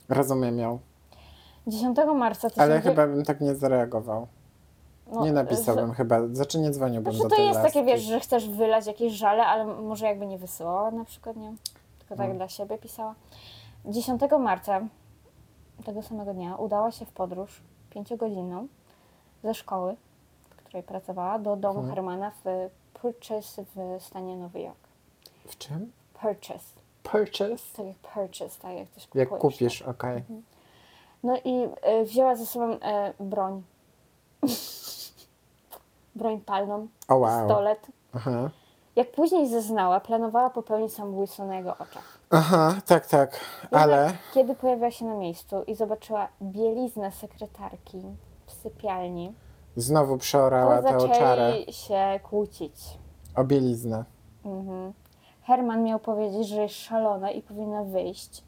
Rozumiem ją. 10 marca... To Ale się chyba bym tak nie zareagował. no, nie napisałbym chyba, znaczy nie dzwoniłbym Znaczy do to tej jest laski. takie, wiesz, że chcesz wylać jakieś żale, ale może jakby nie wysyłała na przykład, nie? Tylko tak No. dla siebie pisała. 10 marca tego samego dnia udała się w podróż pięciogodzinną ze szkoły, w której pracowała, do domu Mhm. Hermana w Purchase w stanie Nowy Jork. W czym? Purchase. Purchase? Tak jak purchase, tak jak coś kupujesz. Jak kupisz, Tak. okej. No i e, wzięła ze sobą e, broń. broń palną, O wow. pistolet. Aha. Jak później zeznała, planowała popełnić samobójstwo na jego oczach. Aha, tak, tak. Ale Jednak Kiedy pojawiła się na miejscu i zobaczyła bieliznę sekretarki w sypialni, znowu przeorała tę czarę zaczęli się kłócić. o bieliznę. Mhm. Herman miał powiedzieć, że jest szalona i powinna wyjść.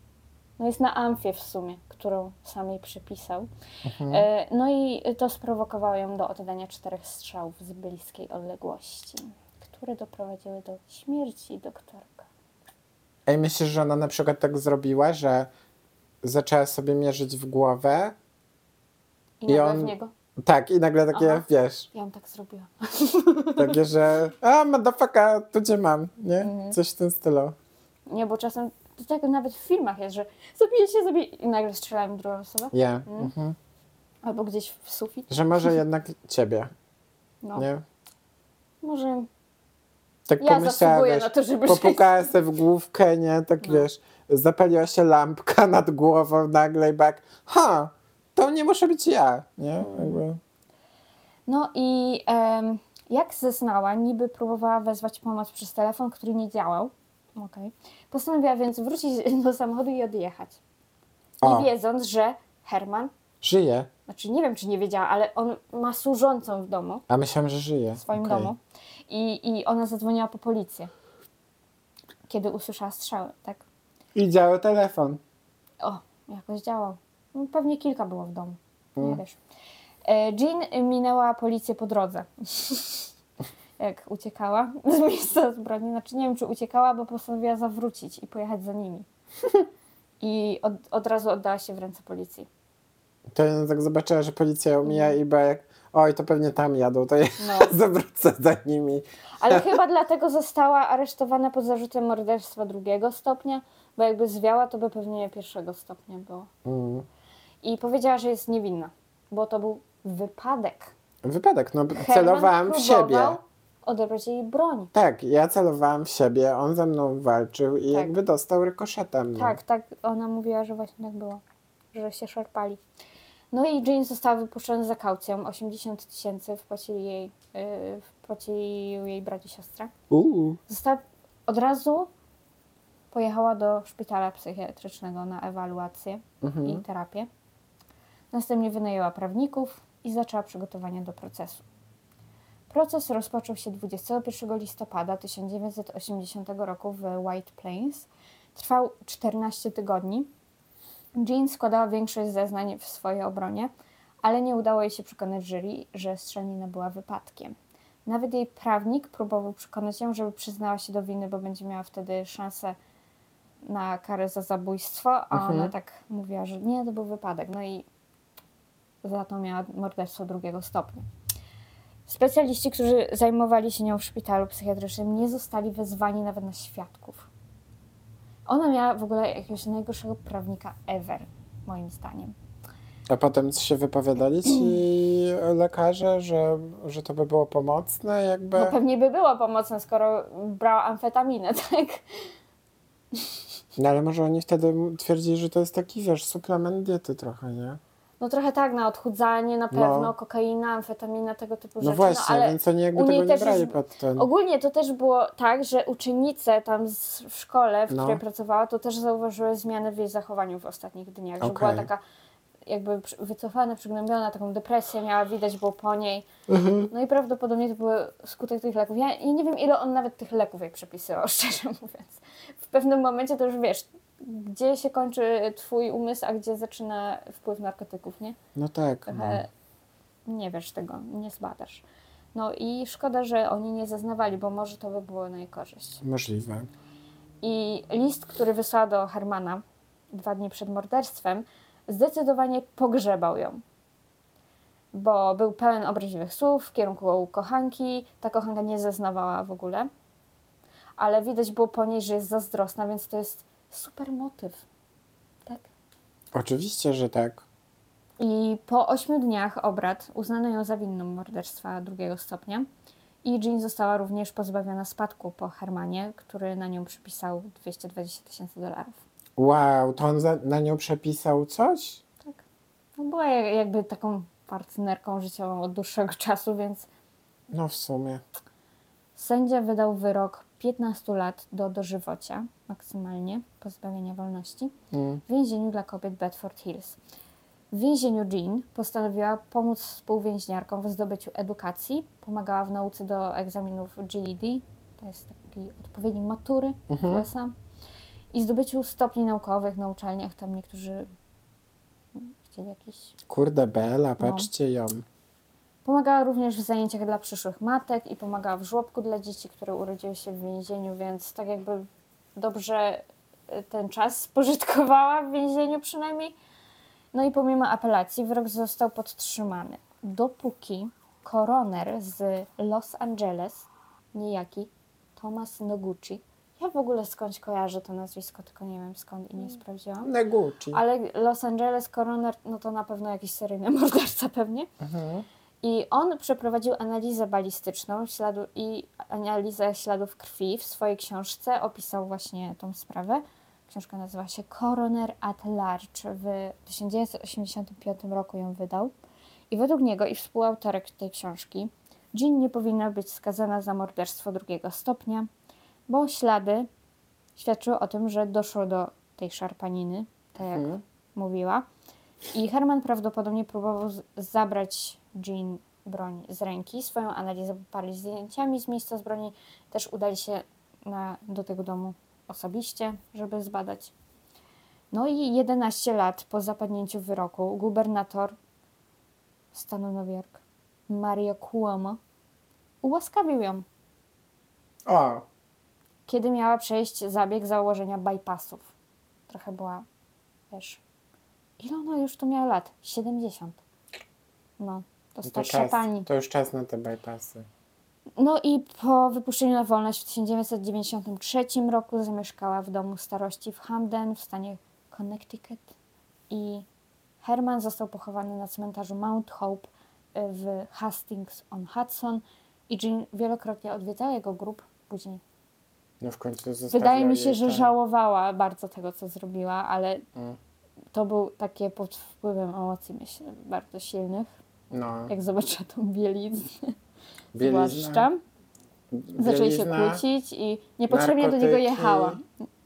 No jest na amfie w sumie, którą sam jej przypisał. Mhm. E, No i to sprowokowało ją do oddania czterech strzałów z bliskiej odległości, które doprowadziły do śmierci doktorka. Ej, myślisz, że ona na przykład tak zrobiła, że zaczęła sobie mierzyć w głowę? I, I nagle on- w niego. Tak, i nagle takie, Aha. wiesz, Ja ją tak zrobiła. takie, że a, motherfucker, tu cię mam, nie? Mhm. Coś w tym stylu. Nie, bo czasem to tak nawet w filmach jest, że zabiję się, zabiję i nagle strzelają drugą osobę. Ja. Mhm. Albo gdzieś w sufit. Że może jednak ciebie, No. nie? Może Tak ja pomyślała, zasługuję wiesz, na to, żeby popukała sobie w główkę, nie? Tak No. wiesz, zapaliła się lampka nad głową nagle i bak, ha, to nie muszę być ja, nie? Jakby. No i em, jak zeznała, niby próbowała wezwać pomoc przez telefon, który nie działał. Okej. Postanowiła więc wrócić do samochodu i odjechać. O. Nie wiedząc, że Herman, Żyje. znaczy nie wiem czy nie wiedziała, ale on ma służącą w domu, A myślałam, że żyje. w swoim Okej. domu. I, I ona zadzwoniła po policję, kiedy usłyszała strzały, tak? I działa telefon. O, jakoś działał. No, pewnie kilka było w domu. Nie Mm. wiesz. E, Jean minęła policję po drodze. Jak uciekała z miejsca zbrodni. Znaczy nie wiem, czy uciekała, bo postanowiła zawrócić i pojechać za nimi. I od, od razu oddała się w ręce policji. To ja tak zobaczyła, że policja umija i była jak, oj, to pewnie tam jadą, to ja No. zawrócę za nimi. Ale chyba dlatego została aresztowana pod zarzutem morderstwa drugiego stopnia, bo jakby zwiała, to by pewnie pierwszego stopnia było. Mm. I powiedziała, że jest niewinna, bo to był wypadek. Wypadek, no Herman celowałam w siebie. odebrać jej broń. Tak, ja celowałam w siebie, on ze mną walczył i Tak. jakby dostał rykoszetem. No. Tak, tak, ona mówiła, że właśnie tak było, że się szarpali. No i Jean została wypuszczona za kaucją, 80 tysięcy wpłacili jej, yy, wpłacili jej brat i siostra. Uuu. Została od razu pojechała do szpitala psychiatrycznego na ewaluację Mhm. i terapię. Następnie wynajęła prawników i zaczęła przygotowania do procesu. Proces rozpoczął się 21 listopada 1980 roku w White Plains. Trwał 14 tygodni. Jean składała większość zeznań w swojej obronie, ale nie udało jej się przekonać jury, że strzelanina była wypadkiem. Nawet jej prawnik próbował przekonać ją, żeby przyznała się do winy, bo będzie miała wtedy szansę na karę za zabójstwo, a Mhm. ona tak mówiła, że nie, to był wypadek. No i za to miała morderstwo drugiego stopnia. Specjaliści, którzy zajmowali się nią w szpitalu psychiatrycznym, nie zostali wezwani nawet na świadków. Ona miała w ogóle jakiegoś najgorszego prawnika ever, moim zdaniem. A potem się wypowiadali ci lekarze, że, że to by było pomocne, jakby. No pewnie by było pomocne, skoro brała amfetaminę, tak? No ale może oni wtedy twierdzili, że to jest taki, wiesz, suplement diety trochę, nie? No trochę tak, na odchudzanie na No. pewno, kokaina, amfetamina, tego typu No rzeczy. właśnie, ale więc oni jakby tego nie brali jest- pod ten. Ogólnie to też było tak, że uczennice tam z, w szkole, w No. której pracowała, to też zauważyły zmiany w jej zachowaniu w ostatnich dniach, że była taka jakby wycofana, przygnębiona, taką depresję miała, widać było po niej. Mhm. No i prawdopodobnie to był skutek tych leków. Ja, ja nie wiem, ile on nawet tych leków jej przepisywał, szczerze mówiąc. W pewnym momencie to już wiesz, gdzie się kończy twój umysł, a gdzie zaczyna wpływ narkotyków, nie? No tak. No. Trochę nie wiesz tego, nie zbadasz. No i szkoda, że oni nie zeznawali, bo może to by było na jej korzyść. Możliwe. I list, który wysłała do Hermana dwa dni przed morderstwem, zdecydowanie pogrzebał ją. Bo był pełen obraźliwych słów w kierunku kochanki. Ta kochanka nie zeznawała w ogóle. Ale widać było po niej, że jest zazdrosna, więc to jest super motyw. Tak? Oczywiście, że tak. I po ośmiu dniach obrad uznano ją za winną morderstwa drugiego stopnia. I Jean została również pozbawiona spadku po Hermanie, który na nią przypisał 220 tysięcy dolarów. Wow, to on za, na nią przepisał coś? Tak. No była jak- jakby taką partnerką życiową od dłuższego czasu, więc No w sumie. sędzia wydał wyrok 15 lat do dożywocia maksymalnie pozbawienia wolności Mm. w więzieniu dla kobiet Bedford Hills. W więzieniu Jean postanowiła pomóc współwięźniarkom w zdobyciu edukacji. Pomagała w nauce do egzaminów GED, to jest taki odpowiednik matury USA, i zdobyciu stopni naukowych na uczelniach. Tam niektórzy chcieli jakiś Kurde No. Bela, patrzcie ją. Pomagała również w zajęciach dla przyszłych matek i pomagała w żłobku dla dzieci, które urodziły się w więzieniu, więc tak jakby dobrze y, ten czas spożytkowała w więzieniu przynajmniej. No i pomimo apelacji wyrok został podtrzymany, dopóki koroner z Los Angeles, niejaki Thomas Noguchi, ja w ogóle skądś kojarzę to nazwisko, tylko nie wiem skąd i nie sprawdziłam. Neguci. Ale Los Angeles Coroner, no to na pewno jakiś seryjny morderca pewnie. Mhm. I on przeprowadził analizę balistyczną śladu, i analizę śladów krwi w swojej książce. Opisał właśnie tą sprawę. Książka nazywa się Coroner at Large. W 1985 roku ją wydał. I według niego i współautorek tej książki, Jean nie powinna być skazana za morderstwo drugiego stopnia, bo ślady świadczyły o tym, że doszło do tej szarpaniny, tak jak Mhm. mówiła. I Herman prawdopodobnie próbował zabrać Jean broń z ręki. Swoją analizę poparli zdjęciami z miejsca zbrodni. Też udali się na, do tego domu osobiście, żeby zbadać. No i 11 lat po zapadnięciu wyroku gubernator stanu Nowy Jork, Mario Cuomo, ułaskawił ją, O, kiedy miała przejść zabieg założenia bypassów. Trochę była, wiesz, ile ona już tu miała lat? 70. No, to to, starsza czas, pani. to już czas na te bypassy. No i po wypuszczeniu na wolność w 1993 roku zamieszkała w domu starości w Hamden w stanie Connecticut i Herman został pochowany na cmentarzu Mount Hope y, w Hastings on Hudson i Jean wielokrotnie odwiedzała jego grób później. No w końcu zostawiła Wydaje mi się, jej że żałowała bardzo tego, co zrobiła, ale Mm. To był takie pod wpływem emocji, myślę, bardzo silnych, No, jak zobaczyła tą bieliznę. bielizna, Zwłaszcza. zaczęli się kłócić i niepotrzebnie do niego narkotyki. jechała.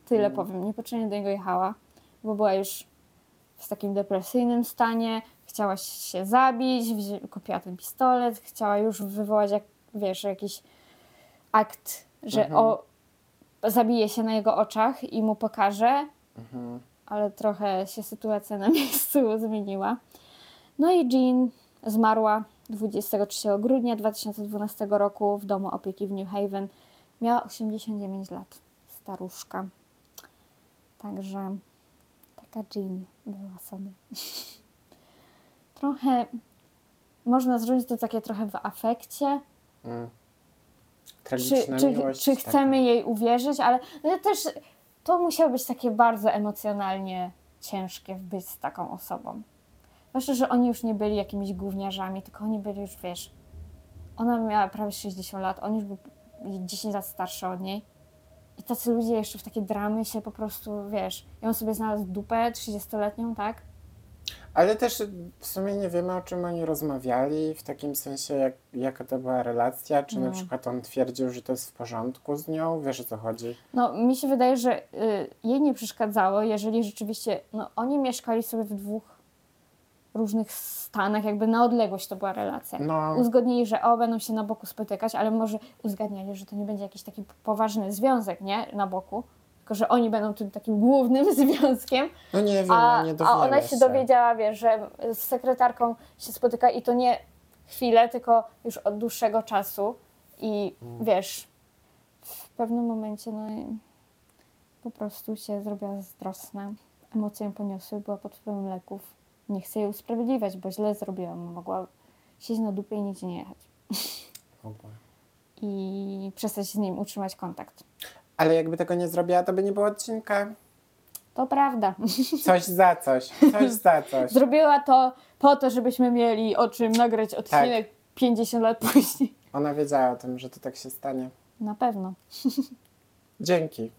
Tyle Mm. powiem, niepotrzebnie do niego jechała, bo była już w takim depresyjnym stanie, chciała się zabić, kupiła ten pistolet, chciała już wywołać, jak, wiesz, jakiś akt, że Mhm. o, zabije się na jego oczach i mu pokaże, Mhm. Ale trochę się sytuacja na miejscu zmieniła. No i Jean zmarła 23 grudnia 2012 roku w domu opieki w New Haven. Miała 89 lat, staruszka. Także taka Jean była sobie. Trochę można zrobić to takie trochę w afekcie, Mm. czy, Tragiczna czy, miłość. czy chcemy jej uwierzyć, ale no też to musiało być takie bardzo emocjonalnie ciężkie być z taką osobą. Zwłaszcza, że oni już nie byli jakimiś gówniarzami, tylko oni byli już, wiesz, ona miała prawie 60 lat, on już był 10 lat starszy od niej. I tacy ludzie jeszcze w takie dramy się po prostu, wiesz, i on sobie znalazł dupę 30-letnią, tak? Ale też w sumie nie wiemy, o czym oni rozmawiali, w takim sensie, jak, jaka to była relacja, czy na No. przykład on twierdził, że to jest w porządku z nią, wiesz o co chodzi. No, mi się wydaje, że y, jej nie przeszkadzało, jeżeli rzeczywiście, no, oni mieszkali sobie w dwóch różnych stanach, jakby na odległość to była relacja. No, Uzgodnili, że o, będą się na boku spotykać, ale może uzgadniali, że to nie będzie jakiś taki poważny związek, nie, na boku, tylko że oni będą tym takim głównym związkiem, no nie wiem, a, no nie a ona się dowiedziała, wiesz, że z sekretarką się spotyka i to nie chwilę, tylko już od dłuższego czasu i Mm. wiesz, w pewnym momencie no po prostu się zrobiła zazdrosna, emocje ją poniosły, była pod wpływem leków. Nie chcę jej usprawiedliwiać, bo źle zrobiłam, mogła siedzieć na dupie i nigdzie nie jechać Mogła. i przestać z nim utrzymać kontakt. Ale jakby tego nie zrobiła, to by nie było odcinka. To prawda. Coś za coś, coś za coś. Zrobiła to po to, żebyśmy mieli o czym nagrać odcinek 50 lat później. Ona wiedziała o tym, że to tak się stanie. Na pewno. Dzięki.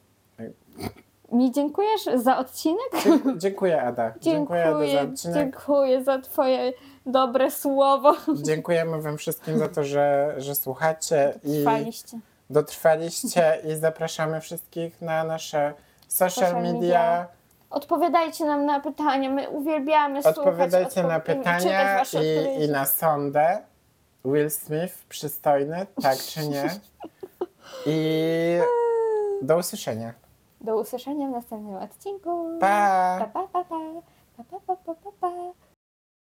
Mi dziękujesz za odcinek? Dzie- dziękuję Ada. Dziękuję Ada za Dziękuję, odcinek. dziękuję za twoje dobre słowo. Dziękujemy wam wszystkim za to, że, że słuchacie i Trwaliście. Dotrwaliście i zapraszamy wszystkich na nasze social Social media. media. Odpowiadajcie nam na pytania, my uwielbiamy słuchać. Odpowiadajcie na pytania i, i na sondę. Will Smith przystojny, tak czy nie? I do usłyszenia. Do usłyszenia w następnym odcinku. Pa! pa, pa.